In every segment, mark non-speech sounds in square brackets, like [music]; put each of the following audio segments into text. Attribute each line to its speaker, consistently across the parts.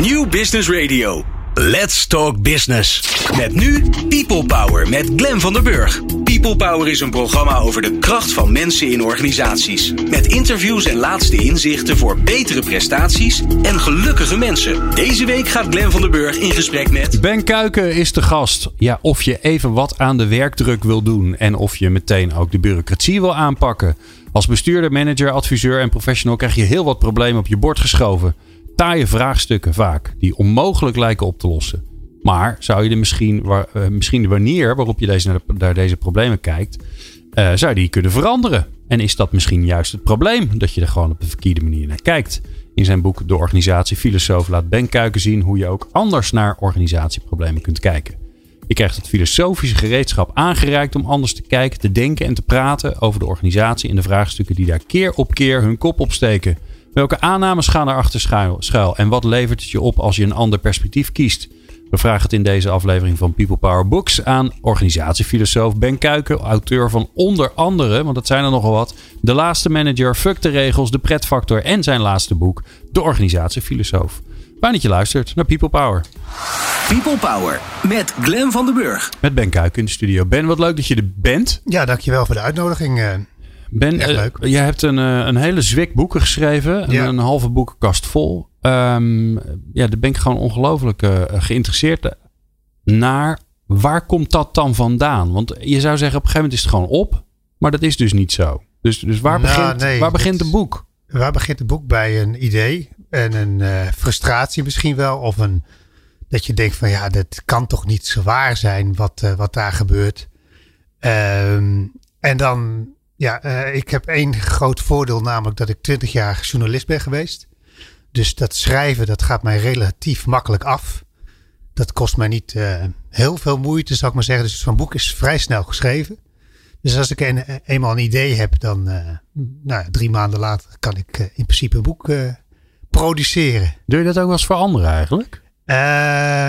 Speaker 1: New Business Radio. Let's Talk Business. Met nu People Power met Glen van der Burg. People Power is een programma over de kracht van mensen in organisaties. Met interviews en laatste inzichten voor betere prestaties en gelukkige mensen. Deze week gaat Glen van der Burg in gesprek met.
Speaker 2: Ben Kuiken is de gast. Ja, of je even wat aan de werkdruk wil doen en of je meteen ook de bureaucratie wil aanpakken. Als bestuurder, manager, adviseur en professional krijg je heel wat problemen op je bord geschoven taaie vraagstukken vaak, die onmogelijk lijken op te lossen. Maar zou je er misschien, uh, misschien de manier waarop je deze, naar, deze problemen kijkt, uh, zou die kunnen veranderen? En is dat misschien juist het probleem, dat je er gewoon op de verkeerde manier naar kijkt? In zijn boek De Organisatie Filosoof laat Ben Kuiken zien hoe je ook anders naar organisatieproblemen kunt kijken. Je krijgt het filosofische gereedschap aangereikt om anders te kijken, te denken en te praten over de organisatie en de vraagstukken die daar keer op keer hun kop opsteken. Welke aannames gaan erachter schuil, schuil en wat levert het je op als je een ander perspectief kiest? We vragen het in deze aflevering van People Power Books aan organisatiefilosoof Ben Kuiken, auteur van onder andere, want dat zijn er nogal wat, De Laatste Manager, Fuck de Regels, De Pretfactor en zijn laatste boek, De Organisatiefilosoof. Fijn dat je luistert naar People Power.
Speaker 1: People Power met Glen van den Burg.
Speaker 2: Met Ben Kuiken in de studio. Ben, wat leuk dat je er bent.
Speaker 3: Ja, dankjewel voor de uitnodiging. Eh.
Speaker 2: Ben, uh, jij hebt een, uh, een hele zwik boeken geschreven. Een, een halve boekenkast vol. Um, ja, daar ben ik gewoon ongelooflijk uh, geïnteresseerd naar. Waar komt dat dan vandaan? Want je zou zeggen, op een gegeven moment is het gewoon op. Maar dat is dus niet zo. Dus, dus waar, nou, begint, nee, waar begint het boek?
Speaker 3: Waar begint het boek? Bij een idee en een frustratie misschien wel. Of een, dat je denkt van ja, dat kan toch niet zo waar zijn wat, wat daar gebeurt. Um, en dan ja, uh, ik heb één groot voordeel, namelijk dat ik twintig jaar journalist ben geweest. Dus dat schrijven, dat gaat mij relatief makkelijk af. Dat kost mij niet uh, heel veel moeite, zou ik maar zeggen. Dus zo'n boek is vrij snel geschreven. Dus als ik een, eenmaal een idee heb, dan uh, nou, drie maanden later kan ik in principe een boek produceren.
Speaker 2: Doe je dat ook wel eens voor anderen eigenlijk?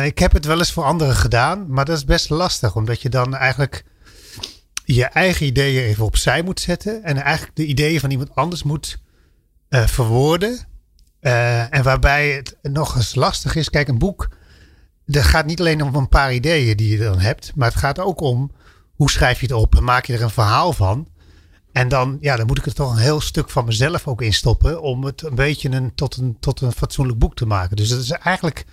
Speaker 3: ik heb het wel eens voor anderen gedaan, maar dat is best lastig. Omdat je dan eigenlijk je eigen ideeën even opzij moet zetten. En eigenlijk de ideeën van iemand anders moet uh, verwoorden. Uh, en waarbij het nog eens lastig is. Kijk, een boek. Het gaat niet alleen om een paar ideeën die je dan hebt. Maar het gaat ook om hoe schrijf je het op en maak je er een verhaal van. En dan, ja, dan moet ik er toch een heel stuk van mezelf ook in stoppen. Om het een beetje een, tot, een, tot een fatsoenlijk boek te maken. Dus dat is eigenlijk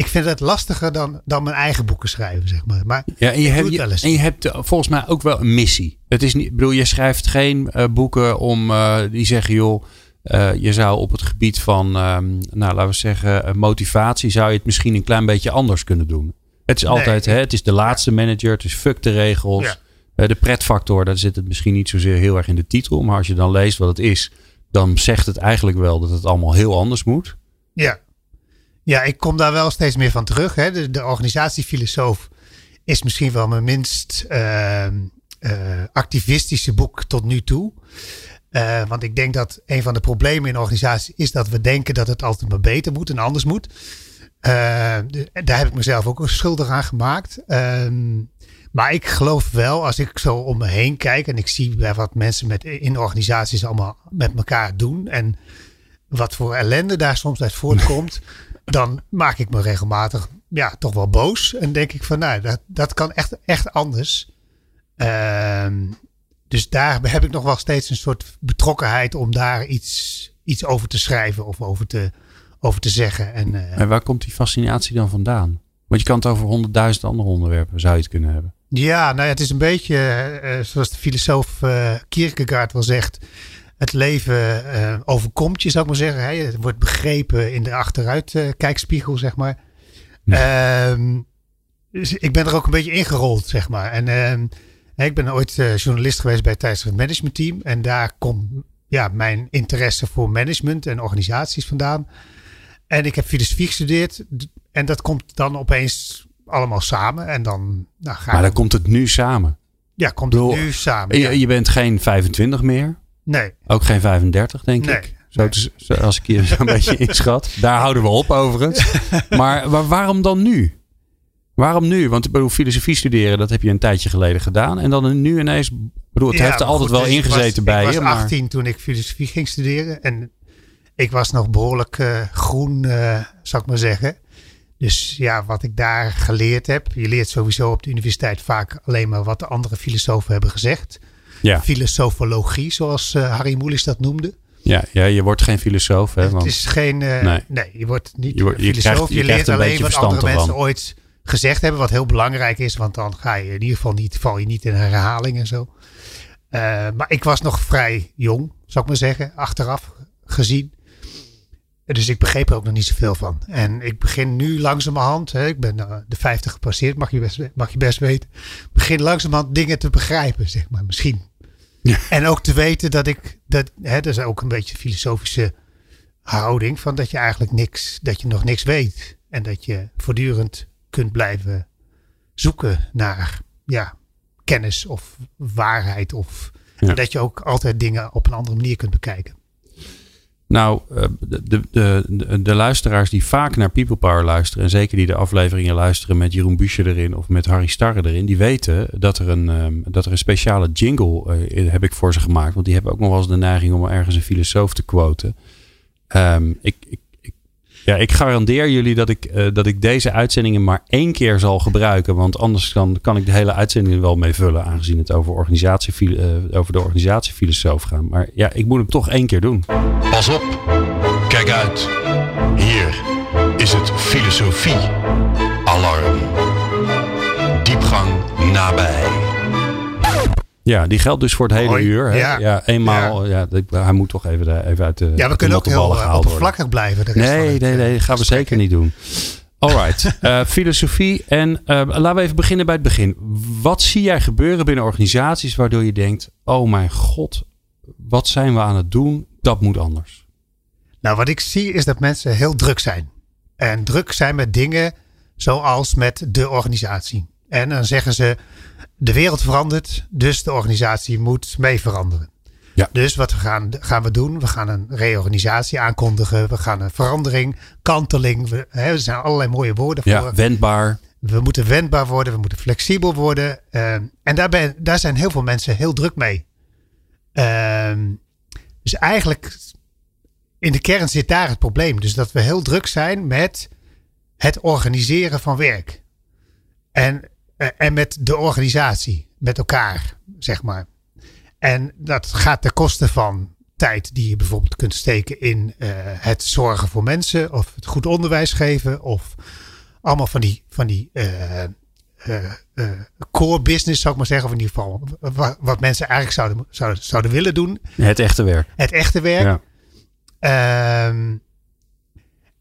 Speaker 3: ik vind het lastiger dan, dan mijn eigen boeken schrijven, zeg maar. Maar
Speaker 2: ja, en je, hebt, je, en je hebt eh, volgens mij ook wel een missie. Het is niet, bedoel, je schrijft geen uh, boeken om uh, die zeggen, joh, uh, je zou op het gebied van, um, nou, laten we zeggen, motivatie, zou je het misschien een klein beetje anders kunnen doen. Het is altijd, hè, het is de laatste manager, het is fuck de regels. Ja. de pretfactor, daar zit het misschien niet zozeer heel erg in de titel. Maar als je dan leest wat het is, dan zegt het eigenlijk wel dat het allemaal heel anders moet.
Speaker 3: Ja. Ja, ik kom daar wel steeds meer van terug. Hè. De, organisatiefilosoof is misschien wel mijn minst uh, uh, activistische boek tot nu toe. Uh, want ik denk dat een van de problemen in organisaties is dat we denken dat het altijd maar beter moet en anders moet. daar heb ik mezelf ook schuldig aan gemaakt. Ehm, maar ik geloof wel, als ik zo om me heen kijk en ik zie wat mensen met, in organisaties allemaal met elkaar doen. En wat voor ellende daar soms uit voortkomt. [laughs] dan maak ik me regelmatig ja, toch wel boos. En denk ik van, nou, dat, dat kan echt, echt anders. Ehm, dus daar heb ik nog wel steeds een soort betrokkenheid om daar iets, iets over te schrijven of over te, over te zeggen. En, uh,
Speaker 2: en waar komt die fascinatie dan vandaan? Want je kan het over honderdduizend andere onderwerpen, zou je het kunnen hebben.
Speaker 3: Ja, nou ja, het is een beetje uh, zoals de filosoof uh, Kierkegaard wel zegt het leven uh, overkomt je, zou ik maar zeggen. Hè? Het wordt begrepen in de achteruitkijkspiegel, uh, zeg maar. Uh, dus ik ben er ook een beetje ingerold, zeg maar. En ehm, ik ben ooit uh, journalist geweest bij het tijdschrift Management Team. En daar komt ja, mijn interesse voor management en organisaties vandaan. En ik heb filosofie gestudeerd. En dat komt dan opeens allemaal samen. En dan, nou,
Speaker 2: ga maar dan komt het nu samen.
Speaker 3: Ja, komt het nu samen.
Speaker 2: Je, je bent geen 25 meer.
Speaker 3: Nee.
Speaker 2: Ook geen 35, denk ik. Zo, zo, als ik je [laughs] zo'n beetje [laughs] inschat. Daar houden we op overigens. Maar, maar waarom dan nu? Waarom nu? Want ik bedoel, filosofie studeren, dat heb je een tijdje geleden gedaan. En dan nu ineens, bedoel, het heeft er altijd wel ingezeten bij
Speaker 3: je.
Speaker 2: Ik
Speaker 3: was 18 toen ik filosofie ging studeren. En ik was nog behoorlijk uh, groen, uh, zou ik maar zeggen. Dus ja, wat ik daar geleerd heb. Je leert sowieso op de universiteit vaak alleen maar wat de andere filosofen hebben gezegd. Ja. Filosofologie, zoals uh, Harry Moelis dat noemde.
Speaker 2: Ja, ja, je wordt geen filosoof. Hè,
Speaker 3: want... Het is geen. nee. nee. je wordt niet je wordt, je filosoof. Krijgt, je, je leert alleen wat andere mensen ooit gezegd hebben. Wat heel belangrijk is, want dan ga je in ieder geval niet, val je niet in herhaling en zo. maar ik was nog vrij jong, zou ik maar zeggen, achteraf gezien. Dus ik begreep er ook nog niet zoveel van. En ik begin nu langzamerhand, hè, ik ben uh, de 50 gepasseerd, mag je, best, mag je best weten. Begin langzamerhand dingen te begrijpen, zeg maar, misschien. Ja. En ook te weten dat ik, dat, hè, dat is ook een beetje een filosofische houding, van dat je eigenlijk niks, dat je nog niks weet. En dat je voortdurend kunt blijven zoeken naar ja, kennis of waarheid. Of dat je ook altijd dingen op een andere manier kunt bekijken.
Speaker 2: Nou, eh, de, de, de, de, luisteraars die vaak naar People Power luisteren, en zeker die de afleveringen luisteren met Jeroen Buesje erin of met Harry Starre erin, die weten dat er een, ehm, dat er een speciale jingle uh, heb ik voor ze gemaakt. Want die hebben ook nog wel eens de neiging om ergens een filosoof te quoten. Ik, ik ja, ik garandeer jullie dat ik, uh, dat ik deze uitzendingen maar één keer zal gebruiken. Want anders kan, kan ik de hele uitzending wel mee vullen. Aangezien het over, organisatie, uh, over de organisatiefilosoof gaat. Maar ja, ik moet hem toch één keer doen.
Speaker 1: Pas op. Kijk uit. Hier is het filosofie alarm. Diepgang nabij.
Speaker 2: Ja, die geldt dus voor het hele uur. Hè? Ja. ja, eenmaal. Ja. hij moet toch even, even uit de.
Speaker 3: Ja, we kunnen ook heel uh, oppervlakkig blijven. De
Speaker 2: nee, nee, nee, nee, gaan we zeker niet doen. Alright, uh, filosofie. En uh, laten we even beginnen bij het begin. Wat zie jij gebeuren binnen organisaties waardoor je denkt: oh mijn god, wat zijn we aan het doen? Dat moet anders.
Speaker 3: Nou, wat ik zie is dat mensen heel druk zijn. En druk zijn met dingen zoals met de organisatie. En dan zeggen ze: de wereld verandert, dus de organisatie moet mee veranderen. Ja. Dus wat we gaan, gaan we doen? We gaan een reorganisatie aankondigen. We gaan een verandering, kanteling. We, hè, er zijn allerlei mooie woorden voor.
Speaker 2: Ja, wendbaar.
Speaker 3: We moeten wendbaar worden. We moeten flexibel worden. Uh, en daarbij, daar zijn heel veel mensen heel druk mee. Uh, dus eigenlijk in de kern zit daar het probleem. Dus dat we heel druk zijn met het organiseren van werk. En en met de organisatie, met elkaar, zeg maar. En dat gaat ten koste van tijd die je bijvoorbeeld kunt steken in uh, het zorgen voor mensen of het goed onderwijs geven of allemaal van die, van die uh, uh, core business, zou ik maar zeggen, of in ieder geval wat, wat mensen eigenlijk zouden, zouden, zouden willen doen.
Speaker 2: Het echte werk.
Speaker 3: Het echte werk. Ja. Um,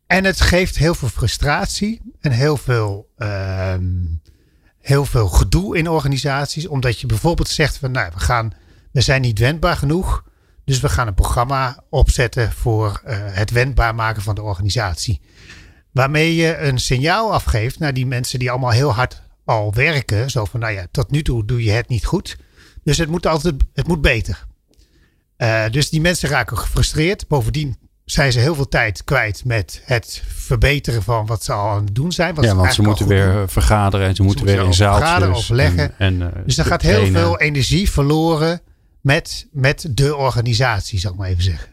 Speaker 3: en het geeft heel veel frustratie en heel veel um, heel veel gedoe in organisaties. Omdat je bijvoorbeeld zegt van nou, we, gaan, we zijn niet wendbaar genoeg. Dus we gaan een programma opzetten voor uh, het wendbaar maken van de organisatie. Waarmee je een signaal afgeeft naar die mensen die allemaal heel hard al werken. Zo van nou ja, tot nu toe doe je het niet goed. Dus het moet altijd, het moet beter. Uh, dus die mensen raken gefrustreerd. Bovendien zijn ze heel veel tijd kwijt met het verbeteren van wat ze al aan het doen zijn.
Speaker 2: ja, want ze moeten weer vergaderen en ze, moeten weer in zaaltjes. Vergaderen.
Speaker 3: En, en, uh, dus er gaat heel veel energie verloren met, met de organisatie, zou ik maar even zeggen.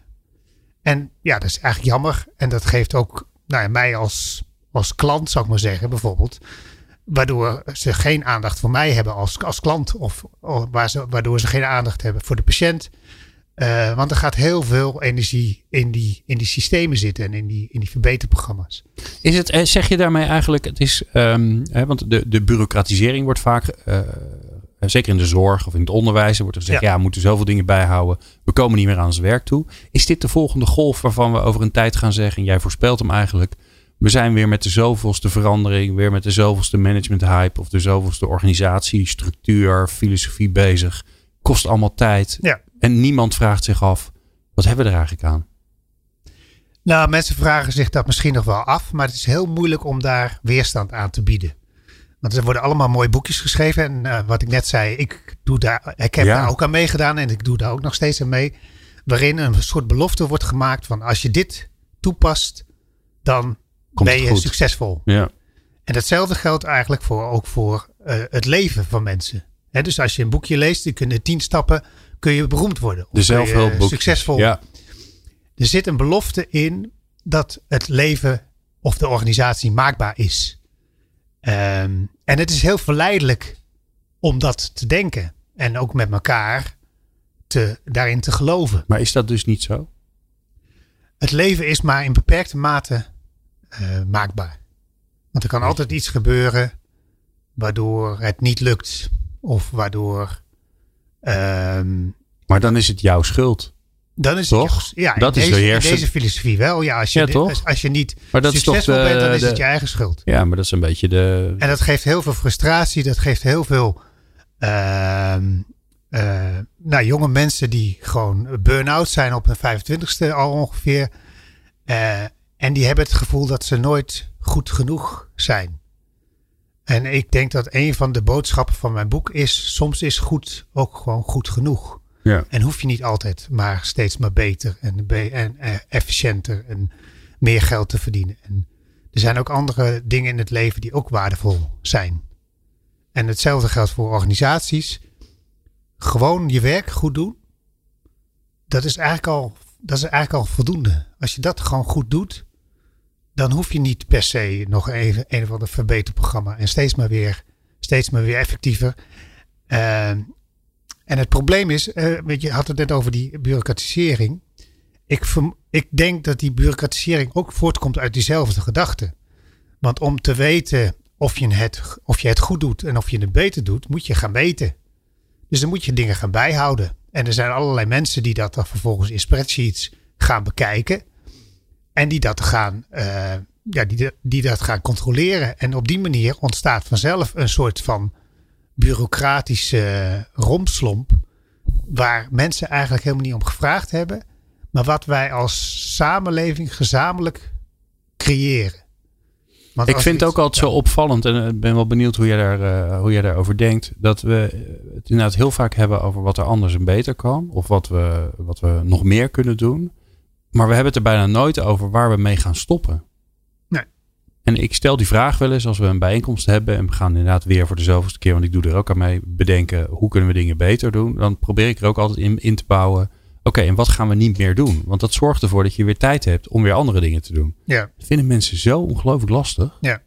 Speaker 3: En ja, dat is eigenlijk jammer. En dat geeft ook nou ja, mij als, als klant, zou ik maar zeggen, bijvoorbeeld. Waardoor ze geen aandacht voor mij hebben als, als klant. Of, of waar ze, waardoor ze geen aandacht hebben voor de patiënt. Uh, want er gaat heel veel energie in die, in die systemen zitten en in die, in die verbeterprogramma's.
Speaker 2: Is het, eh, zeg je daarmee eigenlijk, het is, um, hè, want de, de bureaucratisering wordt vaak, uh, zeker in de zorg of in het onderwijs, wordt er gezegd, ja. ja. we moeten zoveel dingen bijhouden, we komen niet meer aan ons werk toe. Is dit de volgende golf waarvan we over een tijd gaan zeggen, en jij voorspelt hem eigenlijk, we zijn weer met de zoveelste verandering, weer met de zoveelste management hype of de zoveelste organisatie, structuur, filosofie bezig. Kost allemaal tijd.
Speaker 3: Ja.
Speaker 2: En niemand vraagt zich af, wat hebben we er eigenlijk aan?
Speaker 3: Nou, mensen vragen zich dat misschien nog wel af, maar het is heel moeilijk om daar weerstand aan te bieden. Want er worden allemaal mooie boekjes geschreven. En uh, wat ik net zei, ik, doe daar, ik heb daar ook aan meegedaan en ik doe daar ook nog steeds aan mee. Waarin een soort belofte wordt gemaakt van als je dit toepast, dan Komt ben je succesvol.
Speaker 2: Ja.
Speaker 3: En datzelfde geldt eigenlijk voor, ook voor uh, het leven van mensen. He, dus als je een boekje leest, die kunnen tien stappen kun je beroemd worden.
Speaker 2: De zelfhulpboek.
Speaker 3: Succesvol.
Speaker 2: Ja.
Speaker 3: Er zit een belofte in dat het leven of de organisatie maakbaar is. Ehm, en het is heel verleidelijk om dat te denken. En ook met elkaar te, daarin te geloven.
Speaker 2: Maar is dat dus niet zo?
Speaker 3: Het leven is maar in beperkte mate uh, maakbaar. Want er kan altijd iets gebeuren waardoor het niet lukt. Of waardoor. Um,
Speaker 2: maar dan is het jouw schuld.
Speaker 3: Dan is
Speaker 2: toch?
Speaker 3: Het, ja,
Speaker 2: dat
Speaker 3: in
Speaker 2: is
Speaker 3: deze,
Speaker 2: de
Speaker 3: in deze filosofie wel. Ja, als je,
Speaker 2: ja, toch?
Speaker 3: Als, als, je niet
Speaker 2: maar dat
Speaker 3: succesvol
Speaker 2: is toch de,
Speaker 3: bent, dan is
Speaker 2: de,
Speaker 3: het je eigen schuld.
Speaker 2: Ja, maar dat is een beetje de.
Speaker 3: En dat geeft heel veel frustratie. Dat geeft heel veel. Uh, uh, nou, jonge mensen die gewoon burn-out zijn op hun 25ste al ongeveer. Uh, en die hebben het gevoel dat ze nooit goed genoeg zijn. En ik denk dat een van de boodschappen van mijn boek is: soms is goed ook gewoon goed genoeg.
Speaker 2: Ja.
Speaker 3: En hoef je niet altijd maar steeds maar beter en, en, en efficiënter en meer geld te verdienen. En er zijn ook andere dingen in het leven die ook waardevol zijn. En hetzelfde geldt voor organisaties. Gewoon je werk goed doen. Dat is eigenlijk al, dat is eigenlijk al voldoende. Als je dat gewoon goed doet, dan hoef je niet per se nog even een of ander verbeterprogramma en steeds maar weer, steeds maar weer effectiever. Uh, en het probleem is, uh, weet je, had het net over die bureaucratisering. Ik, ik denk dat die bureaucratisering ook voortkomt uit diezelfde gedachte. Want om te weten of je, het, of je het goed doet en of je het beter doet, moet je gaan meten. Dus dan moet je dingen gaan bijhouden. En er zijn allerlei mensen die dat dan vervolgens in spreadsheets gaan bekijken. En die dat gaan, uh, ja, die, die dat gaan controleren. En op die manier ontstaat vanzelf een soort van bureaucratische rompslomp. Waar mensen eigenlijk helemaal niet om gevraagd hebben. Maar wat wij als samenleving gezamenlijk creëren. Want
Speaker 2: ik vind het ook altijd zo opvallend en ik ben wel benieuwd hoe jij, daar, uh, hoe jij daarover denkt. Dat we het inderdaad heel vaak hebben over wat er anders en beter kan. Of wat we, wat we nog meer kunnen doen. Maar we hebben het er bijna nooit over waar we mee gaan stoppen.
Speaker 3: Nee.
Speaker 2: En ik stel die vraag wel eens als we een bijeenkomst hebben. En we gaan inderdaad weer voor de zoveelste keer, want ik doe er ook aan mee, bedenken hoe kunnen we dingen beter doen. Dan probeer ik er ook altijd in, in te bouwen. Oké, en wat gaan we niet meer doen? Want dat zorgt ervoor dat je weer tijd hebt om weer andere dingen te doen.
Speaker 3: Ja.
Speaker 2: Dat vinden mensen zo ongelooflijk lastig.
Speaker 3: Ja.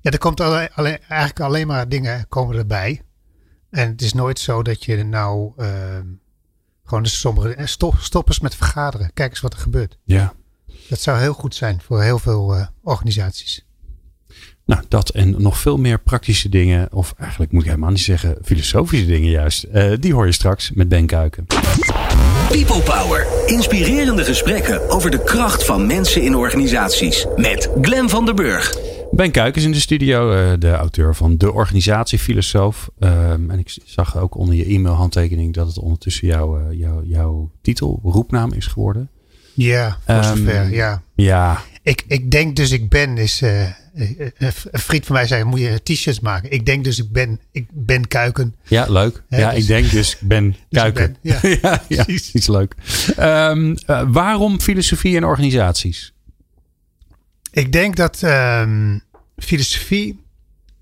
Speaker 3: Ja, er komt alleen, alleen, eigenlijk alleen maar dingen komen erbij. En het is nooit zo dat je nou uh, gewoon de sommige stop, stoppers met vergaderen. Kijk eens wat er gebeurt.
Speaker 2: Ja.
Speaker 3: Dat zou heel goed zijn voor heel veel uh, organisaties.
Speaker 2: Nou, dat en nog veel meer praktische dingen, of eigenlijk moet ik helemaal niet zeggen filosofische dingen juist. Uh, die hoor je straks met Ben Kuiken.
Speaker 1: People Power. Inspirerende gesprekken over de kracht van mensen in organisaties. Met Glen van der Burg.
Speaker 2: Ben Kuikens in de studio, uh, de auteur van De Organisatiefilosoof. Uh, en ik zag ook onder je e-mailhandtekening dat het ondertussen jouw, jouw, jouw titel, roepnaam is geworden.
Speaker 3: Ja, voor um, zover, ja.
Speaker 2: Ja.
Speaker 3: Ik, ik denk dus ik ben, is, uh, een vriend van mij zei, moet je t-shirts maken. Ik denk dus ik ben, ik ben Kuiken.
Speaker 2: Ja, leuk. He, ja, dus, ik denk dus ik ben Kuiken. [laughs]
Speaker 3: Dus ik ben, [laughs]
Speaker 2: ja, ja, ja, iets leuk. Um, waarom filosofie en organisaties?
Speaker 3: Ik denk dat um, filosofie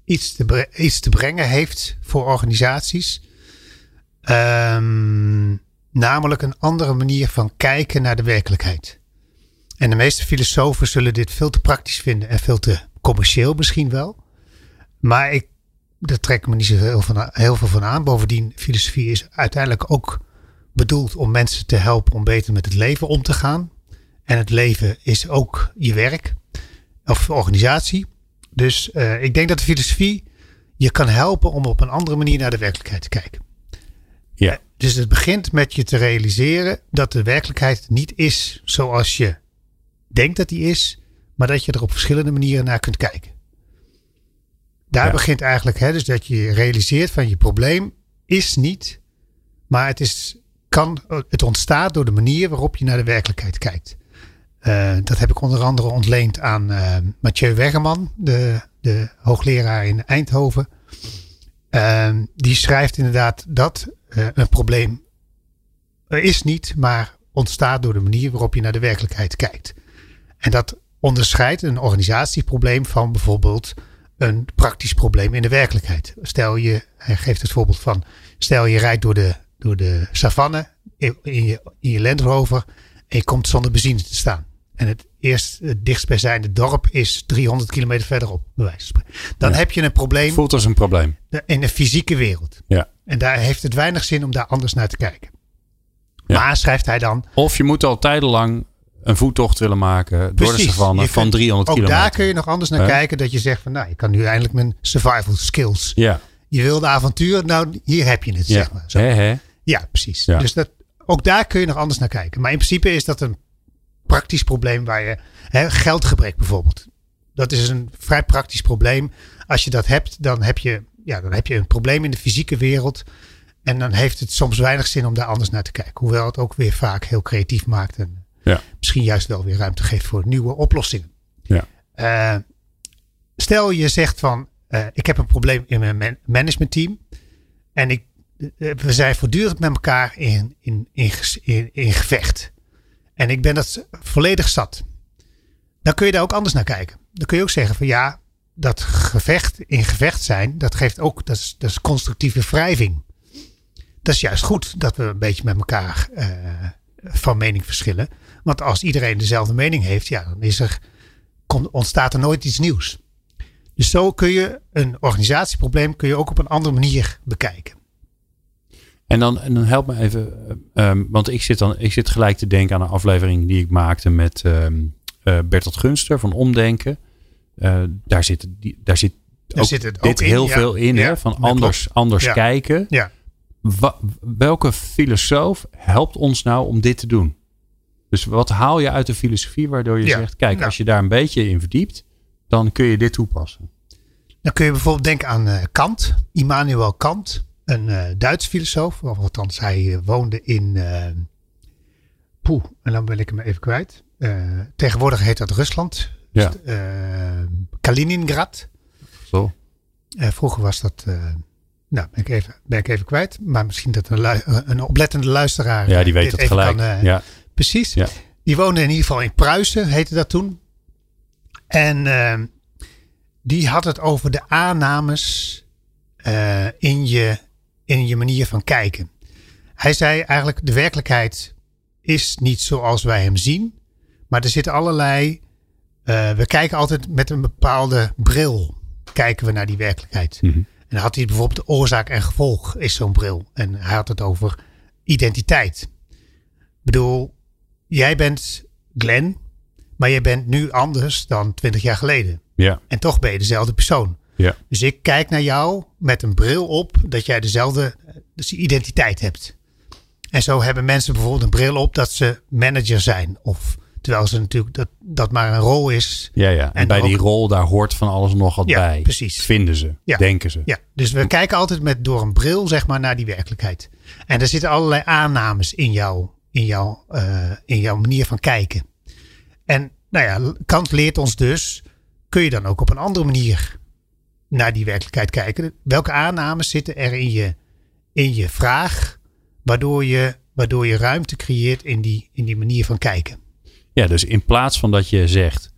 Speaker 3: iets te, iets te brengen heeft voor organisaties. Um, namelijk een andere manier van kijken naar de werkelijkheid. En de meeste filosofen zullen dit veel te praktisch vinden en veel te commercieel misschien wel. Maar ik, daar trek ik me niet zo heel, heel veel van aan. Bovendien, filosofie is uiteindelijk ook bedoeld om mensen te helpen om beter met het leven om te gaan. En het leven is ook je werk of organisatie. Dus uh, ik denk dat de filosofie je kan helpen om op een andere manier naar de werkelijkheid te kijken.
Speaker 2: Ja.
Speaker 3: Dus het begint met je te realiseren dat de werkelijkheid niet is zoals je denkt dat die is, maar dat je er op verschillende manieren naar kunt kijken. Daar ja. begint eigenlijk, hè, dus dat je realiseert van je probleem is niet, maar het, is, kan, het ontstaat door de manier waarop je naar de werkelijkheid kijkt. Uh, dat heb ik onder andere ontleend aan uh, Mathieu Wegerman, de, de hoogleraar in Eindhoven. Uh, die schrijft inderdaad dat een probleem er is niet, maar ontstaat door de manier waarop je naar de werkelijkheid kijkt. En dat onderscheidt een organisatieprobleem van bijvoorbeeld een praktisch probleem in de werkelijkheid. Stel je, hij geeft het voorbeeld van, stel je rijdt door de, door de savanne in je, in je Land Rover En je komt zonder benzine te staan. En het eerst het dichtstbijzijnde dorp is 300 kilometer verderop. Bij wijze van spreken. Dan
Speaker 2: Ja.
Speaker 3: heb je een probleem
Speaker 2: Voelt als een probleem.
Speaker 3: in de fysieke wereld.
Speaker 2: Ja.
Speaker 3: En daar heeft het weinig zin om daar anders naar te kijken.
Speaker 2: Ja.
Speaker 3: Maar schrijft hij dan.
Speaker 2: Of je moet al tijdenlang een voettocht willen maken door de
Speaker 3: Precies,
Speaker 2: savanne van
Speaker 3: kunt-
Speaker 2: 300
Speaker 3: Ook
Speaker 2: kilometer.
Speaker 3: daar kun je nog anders naar kijken. Dat je zegt van nou, ik kan nu eindelijk mijn survival skills.
Speaker 2: Ja,
Speaker 3: Je wilde avontuur, nou hier heb je het,
Speaker 2: ja.
Speaker 3: zeg maar. Zo. Ja, precies.
Speaker 2: Ja.
Speaker 3: Dus dat, ook daar kun je nog anders naar kijken. Maar in principe is dat een praktisch probleem waar je. Hè, geldgebrek bijvoorbeeld. Dat is een vrij praktisch probleem. Als je dat hebt, dan heb je, ja, dan heb je een probleem in de fysieke wereld. En dan heeft het soms weinig zin om daar anders naar te kijken. Hoewel het ook weer vaak heel creatief maakt. En
Speaker 2: Ja.
Speaker 3: misschien juist wel weer ruimte geeft voor nieuwe oplossingen.
Speaker 2: Ja.
Speaker 3: Eh, stel je zegt van, eh, ik heb een probleem in mijn man- managementteam. En ik, eh, we zijn voortdurend met elkaar in, in, in, in gevecht. En ik ben dat volledig zat. Dan kun je daar ook anders naar kijken. Dan kun je ook zeggen van ja, dat gevecht in gevecht zijn, dat geeft ook, dat is, dat is constructieve wrijving. Dat is juist goed dat we een beetje met elkaar eh, van mening verschillen. Want als iedereen dezelfde mening heeft, ja, dan is er, ontstaat er nooit iets nieuws. Dus zo kun je een organisatieprobleem kun je ook op een andere manier bekijken.
Speaker 2: En dan, en dan help me even, eh, ehm, want ik zit, dan, ik zit gelijk te denken aan een aflevering die ik maakte met ehm eh, Bertolt Gunster van Omdenken. Eh, daar zit, die, daar zit
Speaker 3: Daar
Speaker 2: ook
Speaker 3: zit het
Speaker 2: dit
Speaker 3: ook in,
Speaker 2: heel
Speaker 3: ja.
Speaker 2: veel in,
Speaker 3: Ja,
Speaker 2: hè, van anders, anders
Speaker 3: Ja.
Speaker 2: kijken.
Speaker 3: Ja.
Speaker 2: Wa- welke filosoof helpt ons nou om dit te doen? Dus wat haal je uit de filosofie waardoor je zegt, kijk, als je daar een beetje in verdiept, dan kun je dit toepassen.
Speaker 3: Dan kun je bijvoorbeeld denken aan eh, Kant, Immanuel Kant, een eh Duits filosoof. Of althans, hij eh, woonde in. poeh, en dan ben ik hem even kwijt. Tegenwoordig heet dat Rusland.
Speaker 2: Ja.
Speaker 3: Eh, Kaliningrad.
Speaker 2: Zo.
Speaker 3: Vroeger was dat. nou, ben ik, even, ben ik even kwijt. Maar misschien dat een, een oplettende luisteraar.
Speaker 2: Ja, die weet het gelijk.
Speaker 3: kan,
Speaker 2: ja.
Speaker 3: Precies.
Speaker 2: Ja.
Speaker 3: Die woonde in ieder geval in Pruisen, heette dat toen. En die had het over de aannames in, je, in je manier van kijken. Hij zei eigenlijk, de werkelijkheid is niet zoals wij hem zien. Maar er zitten allerlei... eh, we kijken altijd met een bepaalde bril. Kijken we naar die werkelijkheid.
Speaker 2: Mhm.
Speaker 3: En dan had hij bijvoorbeeld de oorzaak en gevolg is zo'n bril. En hij had het over identiteit. Ik bedoel, jij bent Glenn, maar je bent nu anders dan twintig jaar geleden.
Speaker 2: Ja.
Speaker 3: En toch ben je dezelfde persoon.
Speaker 2: Ja.
Speaker 3: Dus ik kijk naar jou met een bril op dat jij dezelfde dus identiteit hebt. En zo hebben mensen bijvoorbeeld een bril op dat ze manager zijn. Of terwijl ze natuurlijk dat, dat maar een rol is.
Speaker 2: Ja, ja. En,
Speaker 3: En
Speaker 2: bij
Speaker 3: ook-
Speaker 2: die rol, daar hoort van alles nog wat
Speaker 3: Ja,
Speaker 2: bij.
Speaker 3: precies.
Speaker 2: Vinden ze,
Speaker 3: Ja.
Speaker 2: denken ze.
Speaker 3: Ja, dus we kijken altijd met, door een bril zeg maar naar die werkelijkheid. En er zitten allerlei aannames in, jou, in, jou, eh, in jouw manier van kijken. En nou ja, Kant leert ons dus, kun je dan ook op een andere manier naar die werkelijkheid kijken. Welke aannames zitten er in je, in je vraag, waardoor je, waardoor je ruimte creëert in die, in die manier van kijken.
Speaker 2: Ja, dus in plaats van dat je zegt,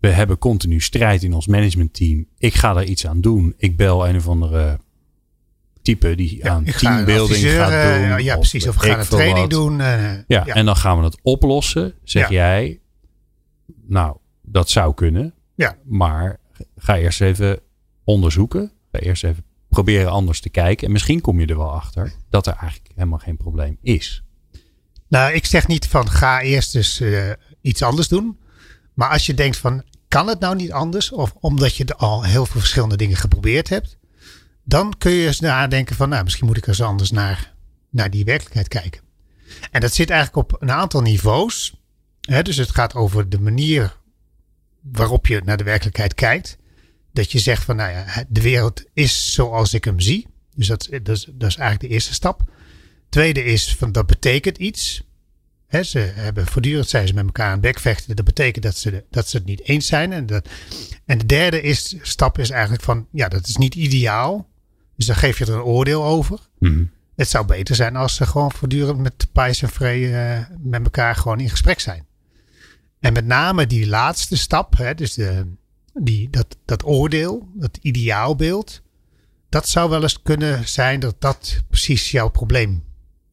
Speaker 2: we hebben continu strijd in ons managementteam. Ik ga er iets aan doen. Ik bel een of andere type die aan teambuilding gaat
Speaker 3: eh,
Speaker 2: doen.
Speaker 3: ja,
Speaker 2: of
Speaker 3: precies. Of we gaan een training doen. eh,
Speaker 2: Ja, en dan gaan we het oplossen. Zeg
Speaker 3: Ja.
Speaker 2: jij, nou, dat zou kunnen.
Speaker 3: Ja.
Speaker 2: Maar ga eerst even onderzoeken. Eerst even proberen anders te kijken. En misschien kom je er wel achter dat er eigenlijk helemaal geen probleem is.
Speaker 3: Nou, ik zeg niet van ga eerst dus eh, iets anders doen. Maar als je denkt van kan het nou niet anders? Of omdat je al heel veel verschillende dingen geprobeerd hebt. Dan kun je eens nadenken van nou misschien moet ik eens anders naar, naar die werkelijkheid kijken. En dat zit eigenlijk op een aantal niveaus. Dus het gaat over de manier waarop je naar de werkelijkheid kijkt. Dat je zegt van nou ja, de wereld is zoals ik hem zie. Dus dat, dat, is, dat is eigenlijk de eerste stap. Tweede is van dat betekent iets. Ze hebben voortdurend zijn ze met elkaar aan het bekvechten. Dat betekent dat ze, dat ze het niet eens zijn. En, dat, en de derde is, stap is eigenlijk van ja, dat is niet ideaal. Dus dan geef je er een oordeel over.
Speaker 2: Mhm.
Speaker 3: Het zou beter zijn als ze gewoon voortdurend met Pijs en Vree eh, met elkaar gewoon in gesprek zijn. En met name die laatste stap, hè, dus de, die, dat, dat oordeel, dat ideaalbeeld. Dat zou wel eens kunnen zijn dat dat precies jouw probleem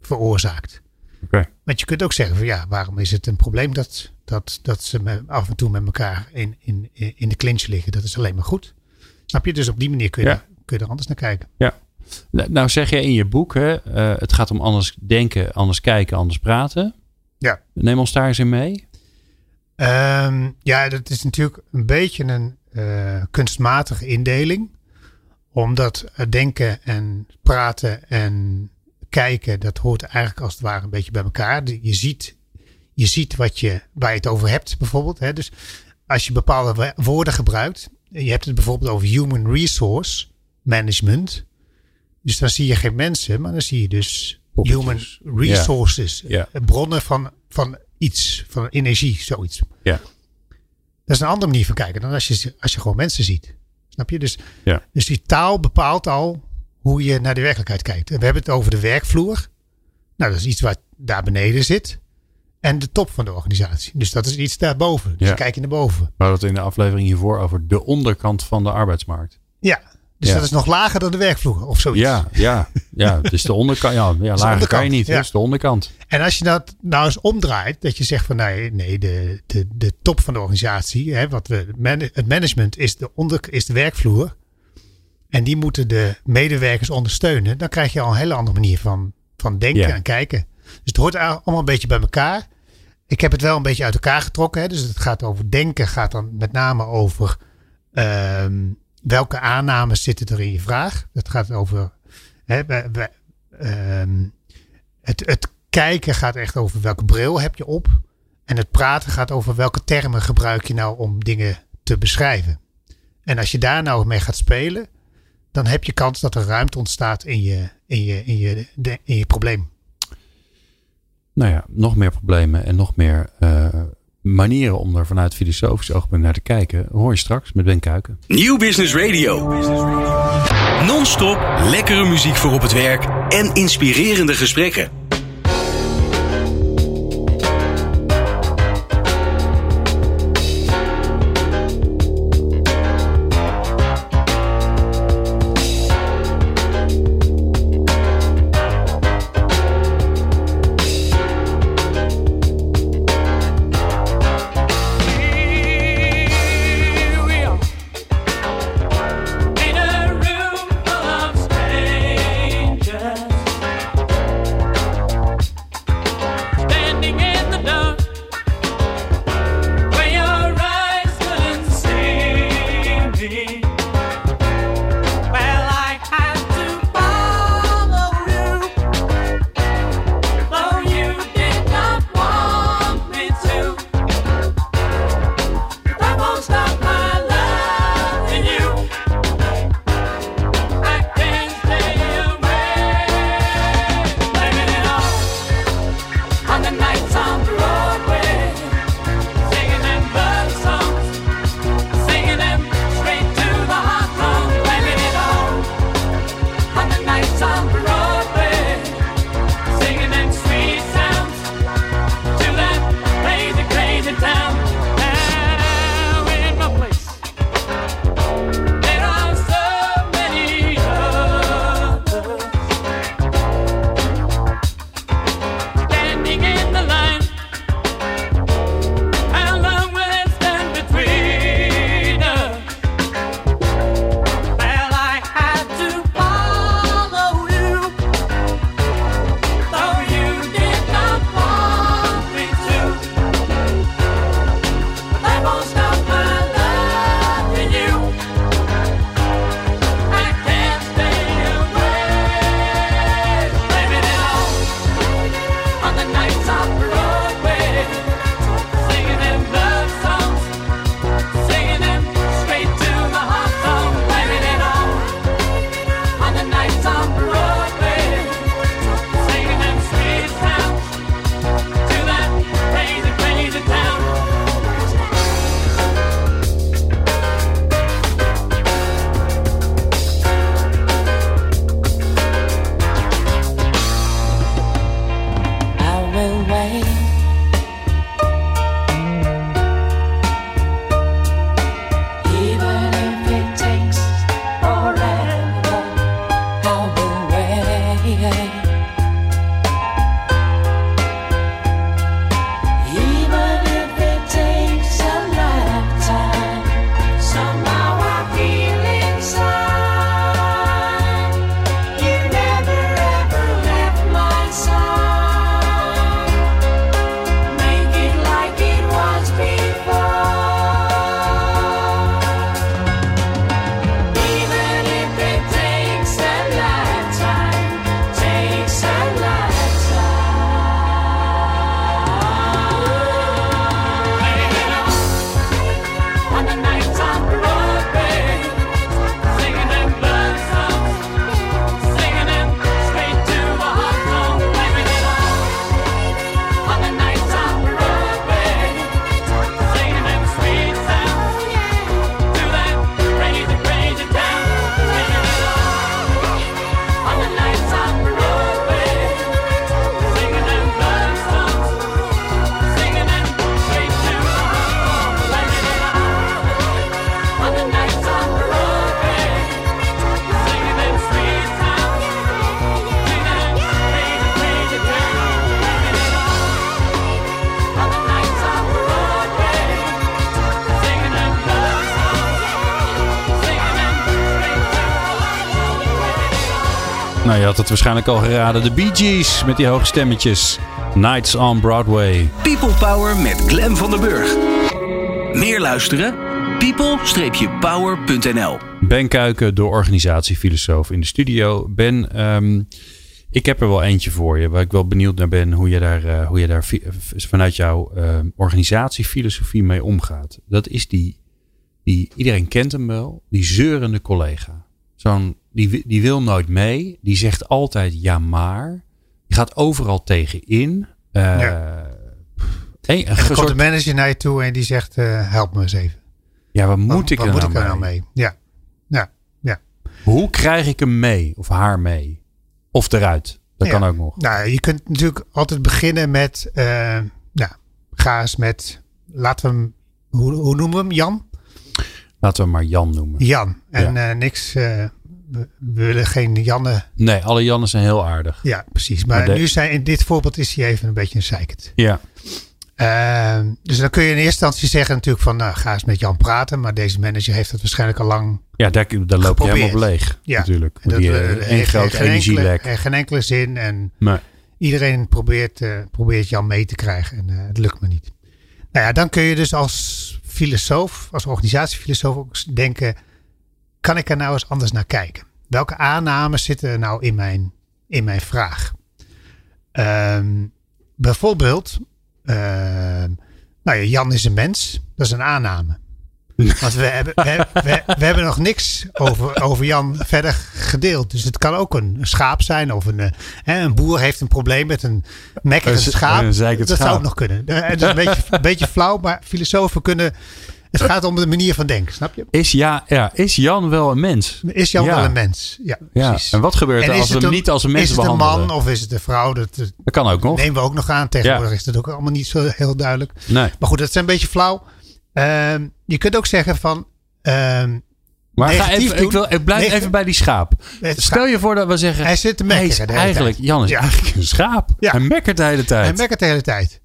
Speaker 3: veroorzaakt.
Speaker 2: Oké.
Speaker 3: Want je kunt ook zeggen van ja, waarom is het een probleem dat, dat, dat ze me- af en toe met elkaar in, in, in de clinch liggen? Dat is alleen maar goed. Snap je? Dus op die manier kun je,
Speaker 2: Ja.
Speaker 3: kun je er anders naar kijken.
Speaker 2: Ja. Nou nou zeg jij in je boek, hè, eh, het gaat om anders denken, anders kijken, anders praten.
Speaker 3: Ja.
Speaker 2: Neem ons daar eens in mee.
Speaker 3: Ehm, ja, dat is natuurlijk een beetje een eh, kunstmatige indeling. Omdat denken en praten en kijken, dat hoort eigenlijk als het ware een beetje bij elkaar. Je ziet, je ziet wat je, waar je het over hebt, bijvoorbeeld. Hè? Dus als je bepaalde wo- woorden gebruikt, je hebt het bijvoorbeeld over human resource management. Dus dan zie je geen mensen, maar dan zie je dus
Speaker 2: Poppetjes.
Speaker 3: human resources.
Speaker 2: Ja.
Speaker 3: eh, Bronnen van, van iets, van energie, zoiets.
Speaker 2: Ja.
Speaker 3: Dat is een andere manier van kijken dan als je, als je gewoon mensen ziet. Snap je? Dus,
Speaker 2: Ja.
Speaker 3: dus die taal bepaalt al hoe je naar de werkelijkheid kijkt. En we hebben het over de werkvloer. Nou, dat is iets wat daar beneden zit. En de top van de organisatie. Dus dat is iets daarboven. Dus
Speaker 2: Ja.
Speaker 3: kijk je naar boven.
Speaker 2: We hadden het in de aflevering hiervoor over de onderkant van de arbeidsmarkt.
Speaker 3: Ja. Dus
Speaker 2: Ja.
Speaker 3: dat is nog lager dan de werkvloer of zoiets.
Speaker 2: Ja, ja, ja. Het is de onderkant. Ja, ja [laughs] lager kan je niet.
Speaker 3: ja.
Speaker 2: Het is de onderkant.
Speaker 3: En als je dat nou eens omdraait, dat je zegt van nee, nee de, de, de top van de organisatie, hè, wat we, man- het management is de, onder, is de werkvloer. En die moeten de medewerkers ondersteunen. Dan krijg je al een hele andere manier van, van denken
Speaker 2: Ja.
Speaker 3: en kijken. Dus het hoort allemaal een beetje bij elkaar. Ik heb het wel een beetje uit elkaar getrokken. Hè. Dus het gaat over denken, gaat dan met name over ehm, welke aannames zitten er in je vraag. Het gaat over hè, ehm, het, het kijken gaat echt over welke bril heb je op. En het praten gaat over welke termen gebruik je nou om dingen te beschrijven. En als je daar nou mee gaat spelen, dan heb je kans dat er ruimte ontstaat in je, in je, in je, in je probleem.
Speaker 2: Nou ja, nog meer problemen en nog meer eh, manieren om er vanuit filosofisch oogpunt naar te kijken. Hoor je straks met Ben Kuiken.
Speaker 1: Nieuw Business Radio. Non-stop lekkere muziek voor op het werk en inspirerende gesprekken.
Speaker 2: Waarschijnlijk al geraden. De Bee Gees met die hoge stemmetjes. Nights on Broadway.
Speaker 1: People Power met Glen van der Burg. Meer luisteren? people-power.nl
Speaker 2: Ben Kuiken, de organisatiefilosoof in de studio. Ben, ehm, ik heb er wel eentje voor je, waar ik wel benieuwd naar ben hoe je daar, uh, hoe je daar vanuit jouw uh, organisatiefilosofie mee omgaat. Dat is die, die, iedereen kent hem wel, die zeurende collega. Zo'n, die, die wil nooit mee, die zegt altijd ja maar. Die gaat overal tegenin. Uh,
Speaker 3: ja. Hey, een en komt de manager naar je toe en die zegt uh, help me eens even.
Speaker 2: Ja, wat moet ik
Speaker 3: wat
Speaker 2: er,
Speaker 3: moet
Speaker 2: nou,
Speaker 3: ik er
Speaker 2: mee?
Speaker 3: nou mee? Ja. ja, ja.
Speaker 2: Hoe krijg ik hem mee of haar mee? Of eruit? Dat
Speaker 3: ja.
Speaker 2: kan ook nog.
Speaker 3: Nou, je kunt natuurlijk altijd beginnen met, uh, nou, ga eens met, laten we hem, hoe, hoe noemen we hem? Jan?
Speaker 2: Laten we hem maar Jan noemen.
Speaker 3: Jan. En ja. uh, niks, uh, we, we, willen geen Janne.
Speaker 2: Nee, alle Jannen zijn heel aardig.
Speaker 3: Ja, precies. Maar, nu zijn, in dit voorbeeld is hij even een beetje een zeikert.
Speaker 2: Ja.
Speaker 3: Uh, dus dan kun je in eerste instantie zeggen natuurlijk van, nou, ga eens met Jan praten. Maar deze manager heeft het waarschijnlijk al lang
Speaker 2: Ja, daar, daar loop je helemaal op leeg
Speaker 3: ja.
Speaker 2: natuurlijk.
Speaker 3: En dat,
Speaker 2: die,
Speaker 3: uh,
Speaker 2: uh, een groot
Speaker 3: geen
Speaker 2: energielek.
Speaker 3: Enkele, geen enkele zin. En
Speaker 2: nee.
Speaker 3: iedereen probeert, uh, probeert Jan mee te krijgen. En het lukt me niet. Nou ja, dan kun je dus als filosoof, als organisatiefilosoof ook denken. Kan ik er nou eens anders naar kijken? Welke aannames zitten er nou in mijn, in mijn vraag? Um, bijvoorbeeld, uh, nou ja, Jan is een mens. Dat is een aanname. Want we hebben, we, we, we, hebben nog niks over, over Jan verder gedeeld. Dus het kan ook een schaap zijn. Of een, hè, een boer heeft een probleem met een mekkerend schaap.
Speaker 2: Een
Speaker 3: dat
Speaker 2: schaap.
Speaker 3: zou ook nog kunnen. Het is een beetje, een beetje flauw, maar filosofen kunnen... Het gaat om de manier van denken, snap je?
Speaker 2: Is, ja, ja, is Jan wel een mens?
Speaker 3: Is Jan
Speaker 2: ja.
Speaker 3: wel een mens? Ja,
Speaker 2: ja.
Speaker 3: precies.
Speaker 2: En wat gebeurt er als we hem
Speaker 3: een,
Speaker 2: niet als een mens
Speaker 3: Is het een
Speaker 2: behandelen?
Speaker 3: man of is het een vrouw? Dat,
Speaker 2: dat kan ook nog.
Speaker 3: nemen we ook nog aan. Tegenwoordig ja. is dat ook allemaal niet zo heel duidelijk.
Speaker 2: Nee.
Speaker 3: Maar goed, dat is een beetje flauw. Uh, je kunt ook zeggen van... Uh,
Speaker 2: maar ga even, ik, wil, ik blijf even bij die schaap. Stel je voor dat we zeggen...
Speaker 3: Hij zit te mekkeren.
Speaker 2: Jan is ja. eigenlijk een schaap.
Speaker 3: Ja.
Speaker 2: Hij mekkert de hele tijd.
Speaker 3: Hij mekkert de hele tijd.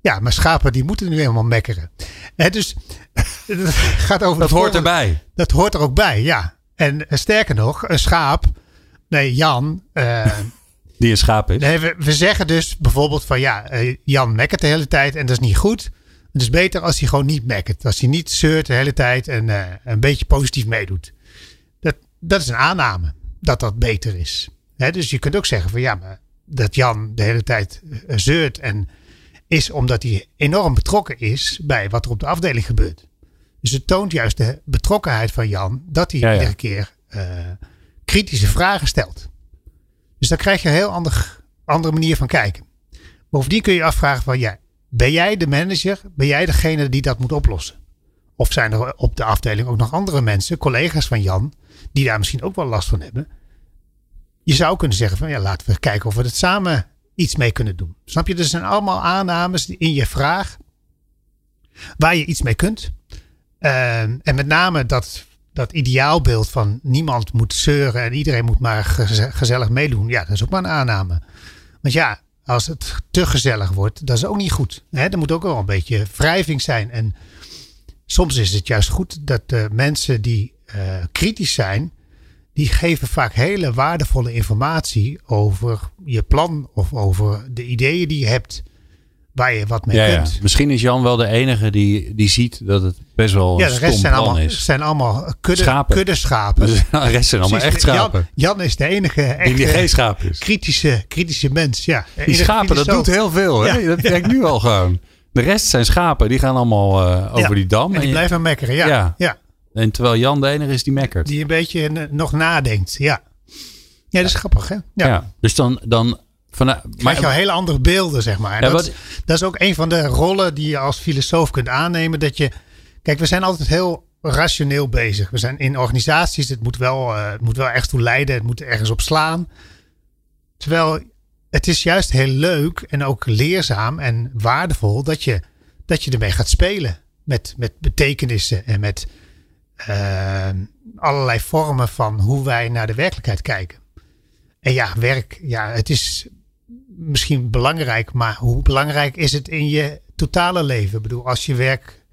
Speaker 3: Ja, maar schapen die moeten nu helemaal mekkeren. He, dus [laughs] het gaat over...
Speaker 2: Dat hoort erbij.
Speaker 3: Dat hoort er ook bij, ja. En sterker nog, een schaap... Nee, Jan... Uh, [laughs]
Speaker 2: die een schaap is.
Speaker 3: Nee, we, we, zeggen dus bijvoorbeeld van ja, Jan mekkert de hele tijd en dat is niet goed. Het is beter als hij gewoon niet mekkert. Als hij niet zeurt de hele tijd en uh, een beetje positief meedoet. Dat, dat is een aanname dat dat beter is. He, dus je kunt ook zeggen van ja, maar dat Jan de hele tijd zeurt en is omdat hij enorm betrokken is bij wat er op de afdeling gebeurt. Dus het toont juist de betrokkenheid van Jan dat hij
Speaker 2: ja, ja.
Speaker 3: iedere keer uh, kritische vragen stelt. Dus dan krijg je een heel ander, andere manier van kijken. Bovendien kun je je afvragen van ja, ben jij de manager? Ben jij degene die dat moet oplossen? Of zijn er op de afdeling ook nog andere mensen, collega's van Jan, die daar misschien ook wel last van hebben? Je zou kunnen zeggen van ja, laten we kijken of we het samen iets mee kunnen doen. Snap je? Er zijn allemaal aannames in je vraag waar je iets mee kunt. Uh, en met name dat, dat ideaalbeeld van niemand moet zeuren en iedereen moet maar gezellig meedoen. Ja, dat is ook maar een aanname. Want ja, als het te gezellig wordt, dat is ook niet goed. Hè? Er moet ook wel een beetje wrijving zijn. En soms is het juist goed dat de mensen die uh, kritisch zijn, die geven vaak hele waardevolle informatie over je plan of over de ideeën die je hebt, waar je wat mee
Speaker 2: ja,
Speaker 3: kunt.
Speaker 2: Ja. Misschien is Jan wel de enige die, die ziet dat het best wel een
Speaker 3: ja, de rest
Speaker 2: stom
Speaker 3: zijn allemaal,
Speaker 2: is.
Speaker 3: zijn allemaal kudde
Speaker 2: schapen.
Speaker 3: Kudde schapen. [laughs]
Speaker 2: De rest zijn allemaal
Speaker 3: Precies,
Speaker 2: echt schapen.
Speaker 3: Jan, Jan, is de enige echte
Speaker 2: die geen schaap is.
Speaker 3: kritische, kritische mens. Ja.
Speaker 2: Die schapen, dat doet heel veel. Hè? Dat denk ik nu al gewoon. De rest zijn schapen, die gaan allemaal uh, over die dam.
Speaker 3: En die
Speaker 2: je,
Speaker 3: blijven mekkeren, ja.
Speaker 2: Ja. En terwijl Jan de enige is die mekkert.
Speaker 3: Die een beetje nog nadenkt, ja. Ja, dat is grappig, hè? Ja.
Speaker 2: ja. Dus dan... dan
Speaker 3: Vanuit, maar je hele andere beelden, zeg maar.
Speaker 2: Ja,
Speaker 3: dat,
Speaker 2: wat,
Speaker 3: dat is ook een van de rollen die je als filosoof kunt aannemen. Dat je, kijk, we zijn altijd heel rationeel bezig. We zijn in organisaties, het moet wel, uh, het moet wel echt toe leiden. Het moet ergens op slaan. Terwijl het is juist heel leuk en ook leerzaam en waardevol dat je, dat je ermee gaat spelen. Met, met betekenissen en met uh, allerlei vormen van hoe wij naar de werkelijkheid kijken. En ja, werk, ja, het is misschien belangrijk, maar hoe belangrijk is het in je totale leven? Ik bedoel, als je werk,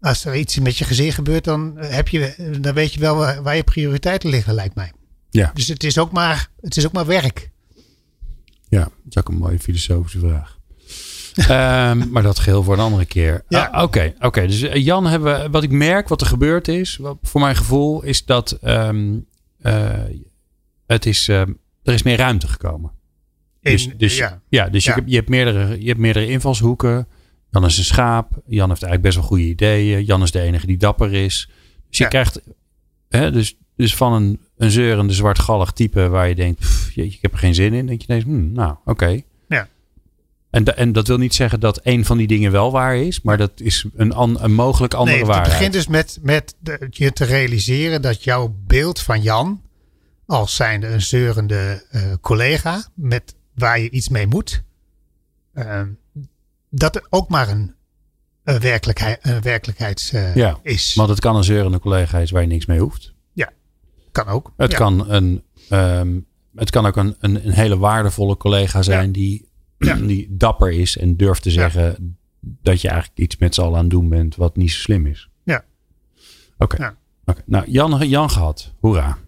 Speaker 3: als er iets met je gezin gebeurt, dan heb je, dan weet je wel waar, waar je prioriteiten liggen, lijkt mij.
Speaker 2: Ja.
Speaker 3: Dus het is ook maar, het is ook maar werk.
Speaker 2: Ja, dat is ook een mooie filosofische vraag. Ehm, maar dat geheel voor een andere keer.
Speaker 3: Ja.
Speaker 2: Ah, Oké, oké. dus eh, Jan, hebben, we- wat ik merk, wat er gebeurd is, wat, voor mijn gevoel, is dat ehm, eh, het is, ehm, er is meer ruimte gekomen.
Speaker 3: In,
Speaker 2: Dus, dus,
Speaker 3: ja.
Speaker 2: ja. dus je,
Speaker 3: Ja.
Speaker 2: je, hebt meerdere, je hebt meerdere invalshoeken. Jan is een schaap. Jan heeft eigenlijk best wel goede ideeën. Jan is de enige die dapper is. Dus je krijgt hè, dus, dus van een, een zeurende zwartgallig type waar je denkt, pff, jeetje, ik heb er geen zin in. Denk je ineens, hmm, nou oké. En, da- en dat wil niet zeggen dat een van die dingen wel waar is. Maar dat is een, an, een mogelijk andere
Speaker 3: nee, het
Speaker 2: waarheid.
Speaker 3: begint dus met, met de- je te realiseren dat jouw beeld van Jan, als zijnde een zeurende eh, collega, met waar je iets mee moet, ehm, dat het ook maar een, een werkelijkheid, een werkelijkheid eh,
Speaker 2: Ja,
Speaker 3: is.
Speaker 2: Want het kan een zeurende collega is waar je niks mee hoeft.
Speaker 3: kan ook.
Speaker 2: Het,
Speaker 3: Ja.
Speaker 2: kan, een, ehm, het kan ook een, een, een hele waardevolle collega zijn die,
Speaker 3: Ja. [clears throat]
Speaker 2: die dapper is en durft te zeggen dat je eigenlijk iets met z'n allen aan het doen bent wat niet zo slim is.
Speaker 3: Ja.
Speaker 2: Oké.
Speaker 3: Ja.
Speaker 2: Oké. Nou, Jan, Jan gehad. Hoera.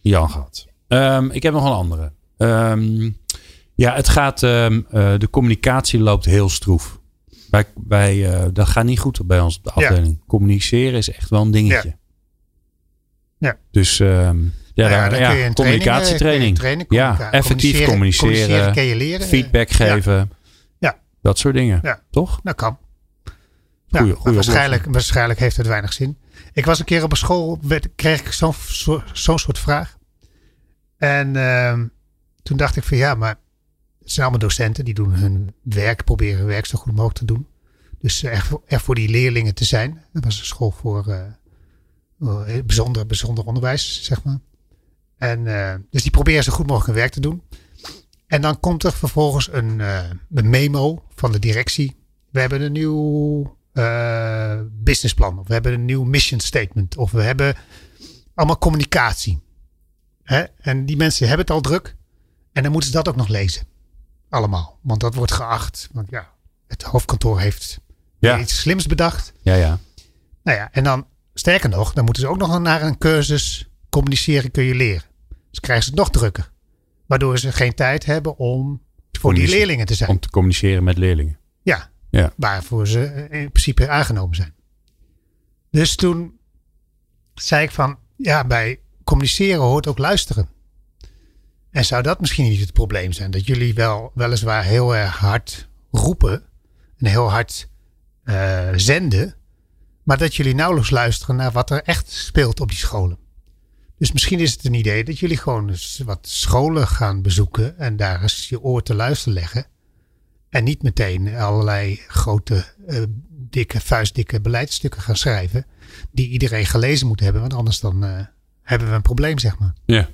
Speaker 2: Jan gehad. Ehm, ik heb nog een andere. Ehm, ja, het gaat, ehm, eh, de communicatie loopt heel stroef. Wij, wij, eh, dat gaat niet goed bij ons op de afdeling. Communiceren is echt wel een dingetje.
Speaker 3: Ja. Ja.
Speaker 2: Dus ja,
Speaker 3: Nou ja,
Speaker 2: daar,
Speaker 3: dan kun je een
Speaker 2: communicatietraining.
Speaker 3: training,
Speaker 2: ja, effectief communiceren,
Speaker 3: Communiceren kun je leren.
Speaker 2: feedback geven.
Speaker 3: Ja.
Speaker 2: Dat soort dingen. Toch?
Speaker 3: Dat kan.
Speaker 2: Goeie-
Speaker 3: ja,
Speaker 2: goeie
Speaker 3: waarschijnlijk, waarschijnlijk heeft het weinig zin. Ik was een keer op een school, werd, kreeg ik zo'n zo, soort vraag. En ehm, toen dacht ik van ja, maar het zijn allemaal docenten die doen hun werk, proberen hun werk zo goed mogelijk te doen. Dus er, voor- er voor die leerlingen te zijn. Dat was een school voor eh, eh, bijzonder, bijzonder onderwijs, zeg maar. En, eh, dus die proberen zo goed mogelijk hun werk te doen. En dan komt er vervolgens een, eh, een memo van de directie. We hebben een nieuw eh, businessplan. Of we hebben een nieuw mission statement. Of we hebben allemaal communicatie. Hè? En die mensen hebben het al druk. En dan moeten ze dat ook nog lezen. Allemaal. Want dat wordt geacht. Want ja, het hoofdkantoor heeft
Speaker 2: Ja.
Speaker 3: iets slims bedacht.
Speaker 2: Ja, ja.
Speaker 3: Nou ja, en dan, sterker nog, dan moeten ze ook nog naar een cursus communiceren kun je leren. Dus krijgen ze het nog drukker. Waardoor ze geen tijd hebben om voor die leerlingen te zijn.
Speaker 2: Om te communiceren met leerlingen.
Speaker 3: Ja,
Speaker 2: Ja.
Speaker 3: waarvoor ze in principe aangenomen zijn. Dus toen zei ik van, ja, bij communiceren hoort ook luisteren. En zou dat misschien niet het probleem zijn? Dat jullie wel weliswaar heel erg hard roepen en heel hard eh, zenden, maar dat jullie nauwelijks luisteren naar wat er echt speelt op die scholen. Dus misschien is het een idee dat jullie gewoon eens wat scholen gaan bezoeken en daar eens je oor te luisteren leggen. En niet meteen allerlei grote, eh, dikke, vuistdikke beleidsstukken gaan schrijven. Die iedereen gelezen moet hebben. Want anders dan eh, hebben we een probleem, zeg maar.
Speaker 2: Ja.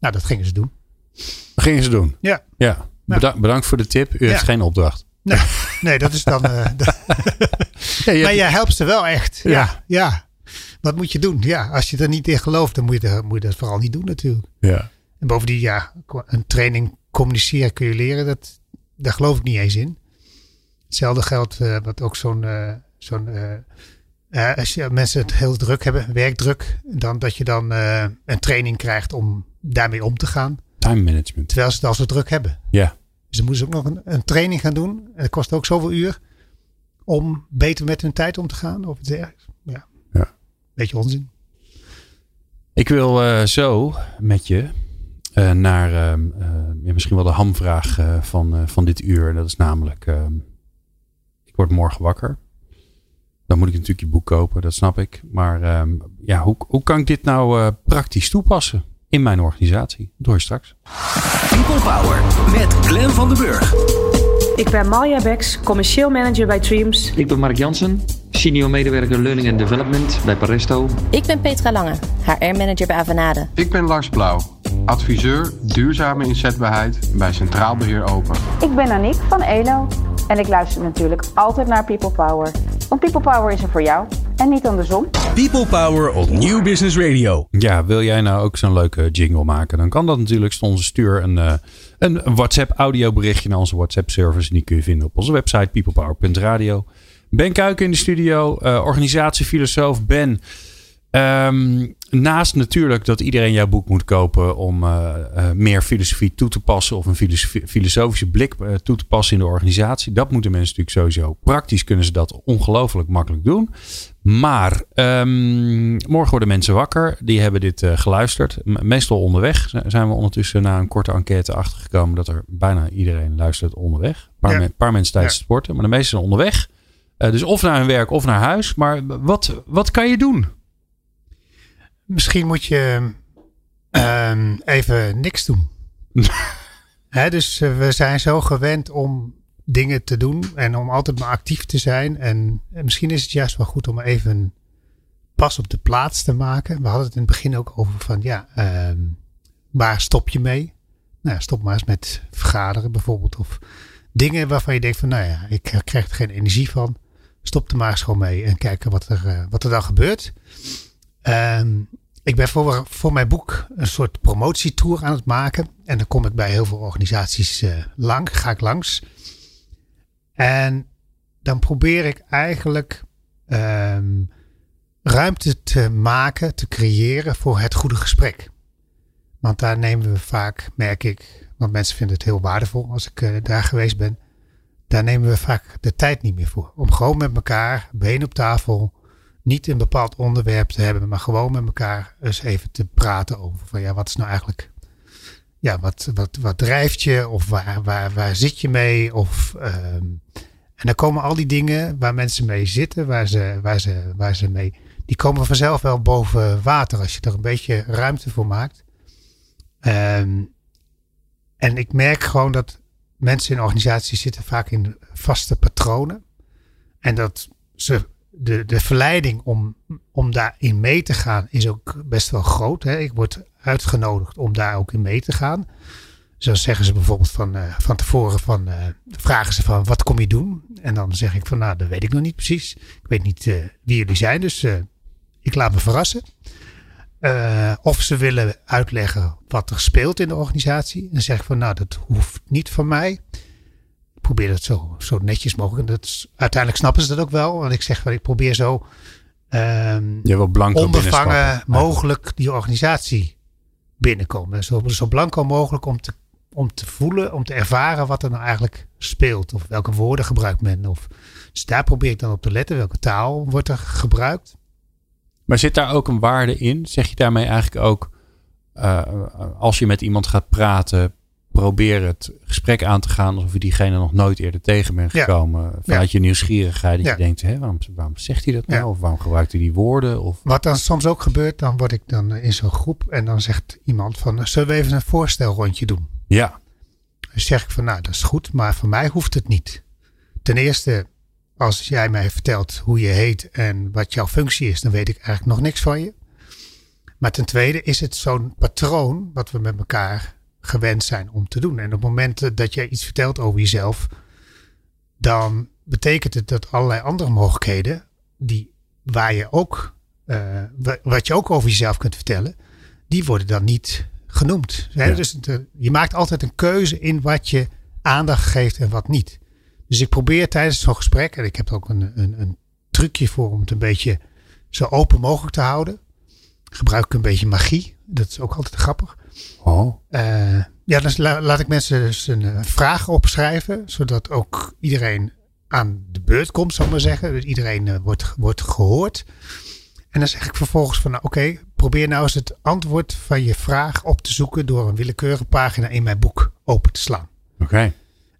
Speaker 3: Nou, dat gingen ze doen.
Speaker 2: Wat gingen ze doen?
Speaker 3: Ja.
Speaker 2: Ja. Bedankt, bedankt voor de tip. U
Speaker 3: Ja.
Speaker 2: heeft geen opdracht.
Speaker 3: Nee, nee dat is dan... [laughs] [laughs]
Speaker 2: Ja, je
Speaker 3: maar
Speaker 2: hebt-
Speaker 3: jij helpt ze wel echt.
Speaker 2: Ja.
Speaker 3: Ja. ja, Wat moet je doen? Ja, als je er niet in gelooft, dan moet je, dat- moet je dat vooral niet doen natuurlijk.
Speaker 2: ja.
Speaker 3: En bovendien, ja, een training communiceren kun je leren. Dat, daar geloof ik niet eens in. Hetzelfde geldt eh, wat ook zo'n... eh, zo'n eh, als je mensen het heel druk hebben, werkdruk, dan dat je dan een training krijgt om daarmee om te gaan.
Speaker 2: Time management.
Speaker 3: Terwijl ze het al zo druk hebben.
Speaker 2: Ja.
Speaker 3: Dus dan moeten ze ook nog een, een training gaan doen. En dat kost ook zoveel uur. Om beter met hun tijd om te gaan. Of iets dergelijks. Beetje onzin.
Speaker 2: Ik wil eh, zo met je eh, naar ehm, eh, ja, misschien wel de hamvraag eh, van, eh, van dit uur. Dat is namelijk, ehm, ik word morgen wakker. Dan moet ik natuurlijk je boek kopen, dat snap ik. Maar ehm, ja, hoe, hoe kan ik dit nou eh, praktisch toepassen in mijn organisatie? Je straks.
Speaker 1: People Power met Glen van den Burg.
Speaker 4: Ik ben Malja Beks, commercieel manager bij Dreams.
Speaker 5: Ik ben Mark Jansen, senior medewerker Learning and Development bij Paresto.
Speaker 6: Ik ben Petra Lange, HR-manager bij Avanade.
Speaker 7: Ik ben Lars Blauw, adviseur duurzame inzetbaarheid bij Centraal Beheer Open.
Speaker 8: Ik ben Aniek van Elo en ik luister natuurlijk altijd naar People Power. Want People Power is er voor jou en niet andersom.
Speaker 1: People Power op Nieuw Business Radio.
Speaker 2: Ja, wil jij nou ook zo'n leuke jingle maken? Dan kan dat natuurlijk. Stond stuur een, eh, een WhatsApp audioberichtje naar onze WhatsApp service. En die kun je vinden op onze website peoplepower.radio. Ben Kuiken in de studio, eh, organisatiefilosoof Ben. Ehm, naast natuurlijk dat iedereen jouw boek moet kopen om uh, uh, meer filosofie toe te passen of een filosofische blik uh, toe te passen in de organisatie. Dat moeten mensen natuurlijk sowieso. Praktisch kunnen ze dat ongelooflijk makkelijk doen. Maar um, morgen worden mensen wakker. Die hebben dit geluisterd. Meestal onderweg zijn we ondertussen na een korte enquête achtergekomen dat er bijna iedereen luistert onderweg. Een paar, ja. me, paar mensen tijdens ja. het sporten, maar de meeste zijn onderweg. Dus of naar hun werk of naar huis. Maar wat, wat kan je doen?
Speaker 3: Misschien moet je um, even niks doen. [laughs] He, dus uh, we zijn zo gewend om dingen te doen en om altijd maar actief te zijn. En, en, misschien is het juist wel goed om even pas op de plaats te maken. We hadden het in het begin ook over van ja, um, waar stop je mee? Nou, stop maar eens met vergaderen bijvoorbeeld. Of dingen waarvan je denkt van nou ja, ik krijg er geen energie van. Stop er maar eens gewoon mee en kijken wat er, uh, wat er dan gebeurt. Um, ik ben voor, voor mijn boek een soort promotietour aan het maken. En dan kom ik bij heel veel organisaties uh, lang, ga ik langs. En dan probeer ik eigenlijk um, ruimte te maken, te creëren voor het goede gesprek. Want daar nemen we vaak, merk ik, want mensen vinden het heel waardevol als ik uh, daar geweest ben. Daar nemen we vaak de tijd niet meer voor. Om gewoon met elkaar, been op tafel, niet een bepaald onderwerp te hebben, maar gewoon met elkaar eens even te praten over van ja, wat is nou eigenlijk, ja, wat, wat, wat drijft je of waar, waar, waar zit je mee? Of, um, en dan komen al die dingen waar mensen mee zitten, waar ze, waar ze, waar ze mee, die komen vanzelf wel boven water als je er een beetje ruimte voor maakt. Um, en ik merk gewoon dat mensen in organisaties zitten vaak in vaste patronen. En dat ze de, de verleiding om, om daarin mee te gaan is ook best wel groot. Hè? Ik word uitgenodigd om daar ook in mee te gaan. Zo zeggen ze bijvoorbeeld van, uh, van tevoren van, uh, vragen ze van wat kom je doen? En dan zeg ik van nou dat weet ik nog niet precies. Ik weet niet uh, wie jullie zijn, dus ik laat me verrassen. Of ze willen uitleggen wat er speelt in de organisatie. En dan zeg ik van nou dat hoeft niet van mij probeer het zo, zo netjes mogelijk. Dat is, uiteindelijk snappen ze dat ook wel. Want ik zeg wel, ik probeer zo um,
Speaker 2: blanco
Speaker 3: onbevangen mogelijk die organisatie binnenkomen. Zo, zo blanco mogelijk om te, om te voelen, om te ervaren wat er nou eigenlijk speelt. Of welke woorden gebruikt men. Of, dus daar probeer ik dan op te letten. Welke taal wordt er gebruikt.
Speaker 2: Maar zit daar ook een waarde in? Zeg je daarmee eigenlijk ook, uh, als je met iemand gaat praten, probeer het gesprek aan te gaan alsof je diegene nog nooit eerder tegen bent gekomen. Ja. Vanuit ja. je nieuwsgierigheid. Dat ja. je denkt, hè, waarom, waarom zegt hij dat nou? Of waarom gebruikt hij die woorden? Of...
Speaker 3: Wat dan soms ook gebeurt, dan word ik dan in zo'n groep en dan zegt iemand van, zullen we even een voorstelrondje doen?
Speaker 2: Ja.
Speaker 3: Dan zeg ik van, nou dat is goed, maar voor mij hoeft het niet. Ten eerste, als jij mij vertelt hoe je heet en wat jouw functie is, dan weet ik eigenlijk nog niks van je. Maar ten tweede is het zo'n patroon wat we met elkaar gewend zijn om te doen. En op het moment dat jij iets vertelt over jezelf, dan betekent het dat allerlei andere mogelijkheden, die, waar je ook, uh, wat je ook over jezelf kunt vertellen, die worden dan niet genoemd. Ja. Dus de, je maakt altijd een keuze in wat je aandacht geeft en wat niet. Dus ik probeer tijdens zo'n gesprek, en ik heb er ook een, een, een trucje voor om het een beetje zo open mogelijk te houden. Gebruik ik een beetje magie. Dat is ook altijd grappig.
Speaker 2: Oh.
Speaker 3: Uh, ja, dus la laat ik mensen dus een uh, vraag opschrijven, zodat ook iedereen aan de beurt komt, zal ik maar zeggen. Dus iedereen uh, wordt, wordt gehoord. En dan zeg ik vervolgens van, nou, oké, okay, probeer nou eens het antwoord van je vraag op te zoeken door een willekeurige pagina in mijn boek open te slaan.
Speaker 2: Oké. Okay.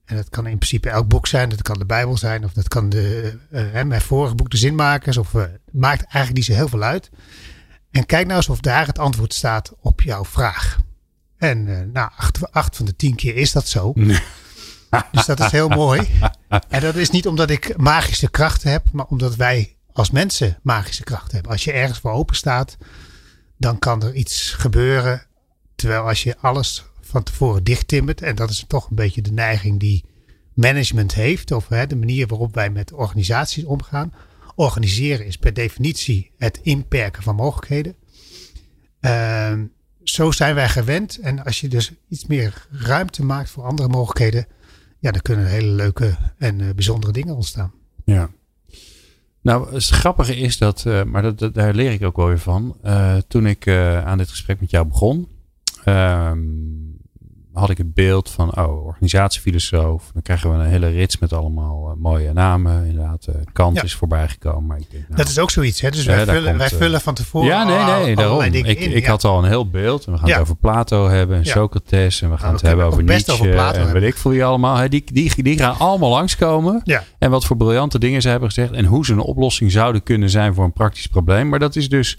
Speaker 3: En dat kan in principe elk boek zijn, dat kan de Bijbel zijn, of dat kan de, mijn vorige boek, De Zinmakers, of maakt eigenlijk niet zo heel veel uit. En kijk nou eens of daar het antwoord staat op jouw vraag. En uh, nou, acht, acht, van de tien keer is dat zo. dus dat is heel mooi. En dat is niet omdat ik magische krachten heb, maar omdat wij als mensen magische krachten hebben. Als je ergens voor open staat, dan kan er iets gebeuren. Terwijl als je alles van tevoren dichttimmert, en dat is toch een beetje de neiging die management heeft, of hè, de manier waarop wij met organisaties omgaan. Organiseren is per definitie het inperken van mogelijkheden. Uh, zo zijn wij gewend. En als je dus iets meer ruimte maakt voor andere mogelijkheden, ja, dan kunnen hele leuke en uh, bijzondere dingen ontstaan.
Speaker 2: Ja. Nou, het grappige is dat, uh, maar dat, dat, daar leer ik ook wel weer van. Uh, toen ik aan dit gesprek met jou begon, ehm, had ik het beeld van, oh, organisatiefilosoof. Dan krijgen we een hele rits met allemaal uh, mooie namen. Inderdaad, uh, Kant ja. is voorbij gekomen. Maar ik denk, nou,
Speaker 3: dat is ook zoiets, hè? Dus wij, vullen, komt, wij vullen van tevoren.
Speaker 2: Ja, nee, nee, daarom. Ik,
Speaker 3: in,
Speaker 2: ik
Speaker 3: ja.
Speaker 2: had al een heel beeld. En we gaan het over Plato hebben en Socrates. En we gaan
Speaker 3: nou,
Speaker 2: het hebben over Nietzsche.
Speaker 3: Over Plato
Speaker 2: en weet ik veel je allemaal. Hè? Die, die, die gaan allemaal langskomen. En wat voor briljante dingen ze hebben gezegd. En hoe ze een oplossing zouden kunnen zijn voor een praktisch probleem. Maar dat is dus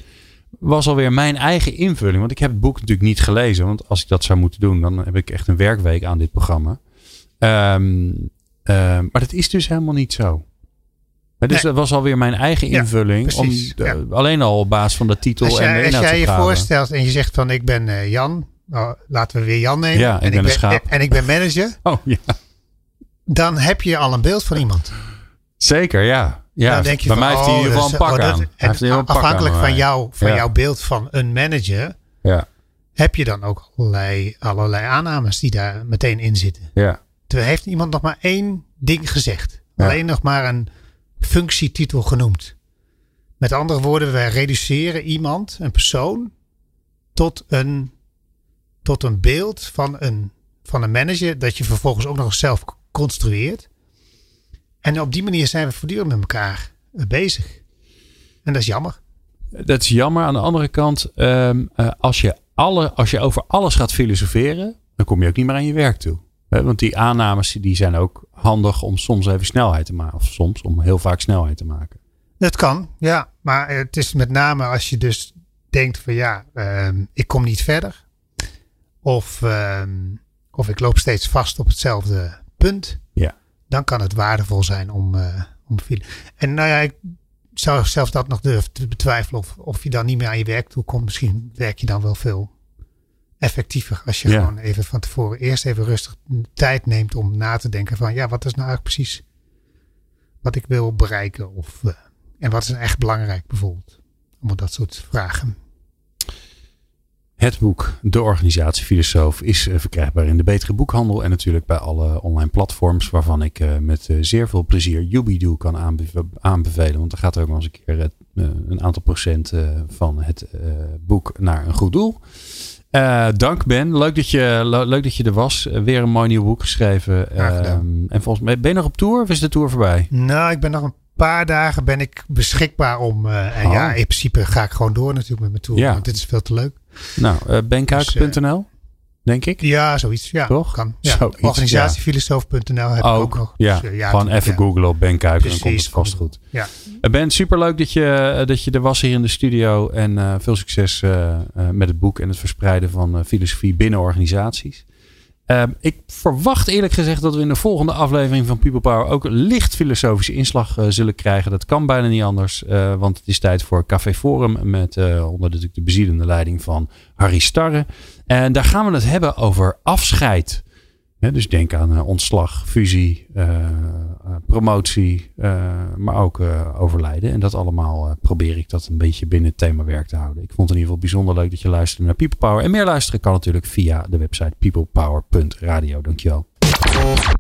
Speaker 2: was alweer mijn eigen invulling. Want ik heb het boek natuurlijk niet gelezen. Want als ik dat zou moeten doen, dan heb ik echt een werkweek aan dit programma. Um, uh, maar dat is dus helemaal niet zo. Maar dus
Speaker 3: Nee.
Speaker 2: dat was alweer mijn eigen invulling. om,
Speaker 3: ja.
Speaker 2: Alleen al op basis van de titel
Speaker 3: Als
Speaker 2: en de
Speaker 3: jij, als
Speaker 2: inhoud
Speaker 3: jij je
Speaker 2: praten.
Speaker 3: voorstelt en je zegt van ik ben eh, Jan. Nou, laten we weer Jan nemen.
Speaker 2: Ja, ik
Speaker 3: en,
Speaker 2: ben een schaap.
Speaker 3: en ik ben manager. [laughs]
Speaker 2: Oh ja,
Speaker 3: Dan heb je al een beeld van iemand.
Speaker 2: zeker ja. Ja
Speaker 3: dan denk je
Speaker 2: bij
Speaker 3: van,
Speaker 2: mij heeft hij
Speaker 3: oh,
Speaker 2: een
Speaker 3: is-
Speaker 2: pak
Speaker 3: oh,
Speaker 2: aan.
Speaker 3: En afhankelijk van, jou, van
Speaker 2: Ja.
Speaker 3: jouw beeld van een manager.
Speaker 2: Ja,
Speaker 3: Heb je dan ook allerlei, allerlei aannames die daar meteen in zitten.
Speaker 2: ja.
Speaker 3: Terwijl heeft iemand nog maar één ding gezegd.
Speaker 2: Ja.
Speaker 3: Alleen nog maar een functietitel genoemd. Met andere woorden, wij reduceren iemand, een persoon, tot een, tot een beeld van een, van een manager. Dat je vervolgens ook nog zelf construeert. En op die manier zijn we voortdurend met elkaar eh, bezig. En dat is jammer.
Speaker 2: Dat is jammer. Aan de andere kant, ehm, eh, als, je alle, als je over alles gaat filosoferen, dan kom je ook niet meer aan je werk toe. Hè, want die aannames die zijn ook handig om soms even snelheid te maken. Of soms om heel vaak snelheid te maken.
Speaker 3: Dat kan, ja. Maar het is met name als je dus denkt van ja, ehm, ik kom niet verder. Of, ehm, of ik loop steeds vast op hetzelfde punt. Dan kan het waardevol zijn om, eh om file. En nou ja, ik zou zelfs dat nog durven te betwijfelen. Of, of je dan niet meer aan je werk toe komt. Misschien werk je dan wel veel effectiever. Als je
Speaker 2: Ja.
Speaker 3: gewoon even van tevoren eerst even rustig tijd neemt om na te denken van ja, wat is nou eigenlijk precies wat ik wil bereiken? Of, eh, en wat is nou echt belangrijk bijvoorbeeld? Allemaal dat soort vragen.
Speaker 2: Het boek De Organisatiefilosoof is eh, verkrijgbaar in de betere boekhandel. En natuurlijk bij alle online platforms. Waarvan ik eh, met eh, zeer veel plezier Yubidoe kan aanbeve- aanbevelen. Want dan gaat er ook nog eens een keer een aantal procent van het boek naar een goed doel. Dank Ben. Leuk dat je, le- leuk dat je er was. Weer een mooi nieuw boek geschreven. Ehm, en volgens mij ben je nog op tour of is de tour voorbij?
Speaker 3: Nou, ik ben nog een paar dagen ben ik beschikbaar om. en
Speaker 2: Oh.
Speaker 3: ja, in principe ga ik gewoon door natuurlijk met mijn tour.
Speaker 2: Ja.
Speaker 3: Want dit is veel te leuk.
Speaker 2: Nou, benkuiken.nl denk ik.
Speaker 3: Ja, zoiets. Ja,
Speaker 2: Toch?
Speaker 3: kan. Ja.
Speaker 2: Zoiets,
Speaker 3: Organisatiefilosoof.nl heb ik ook
Speaker 2: Ook,
Speaker 3: nog.
Speaker 2: ja.
Speaker 3: Dus, eh,
Speaker 2: Gewoon even
Speaker 3: ja.
Speaker 2: googlen op Ben. Dan komt het vast goed.
Speaker 3: Ja.
Speaker 2: Ben, superleuk dat je, dat je er was hier in de studio. En veel succes met het boek en het verspreiden van filosofie binnen organisaties. Eh, ik verwacht eerlijk gezegd dat we in de volgende aflevering van People Power ook licht filosofische inslag eh, zullen krijgen. Dat kan bijna niet anders, eh, want het is tijd voor Café Forum met eh, onder natuurlijk de bezielende leiding van Harry Starre. En daar gaan we het hebben over afscheid. Dus denk aan eh, ontslag, fusie, eh, eh, promotie, maar ook overlijden. En dat allemaal probeer ik dat een beetje binnen het themawerk te houden. Ik vond het in ieder geval bijzonder leuk dat je luisterde naar People Power. En meer luisteren kan natuurlijk via de website peoplepower.radio. Dankjewel.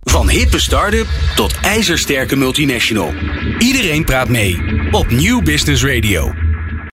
Speaker 1: Van hippe start-up tot ijzersterke multinational. Iedereen praat mee op Nieuw Business Radio.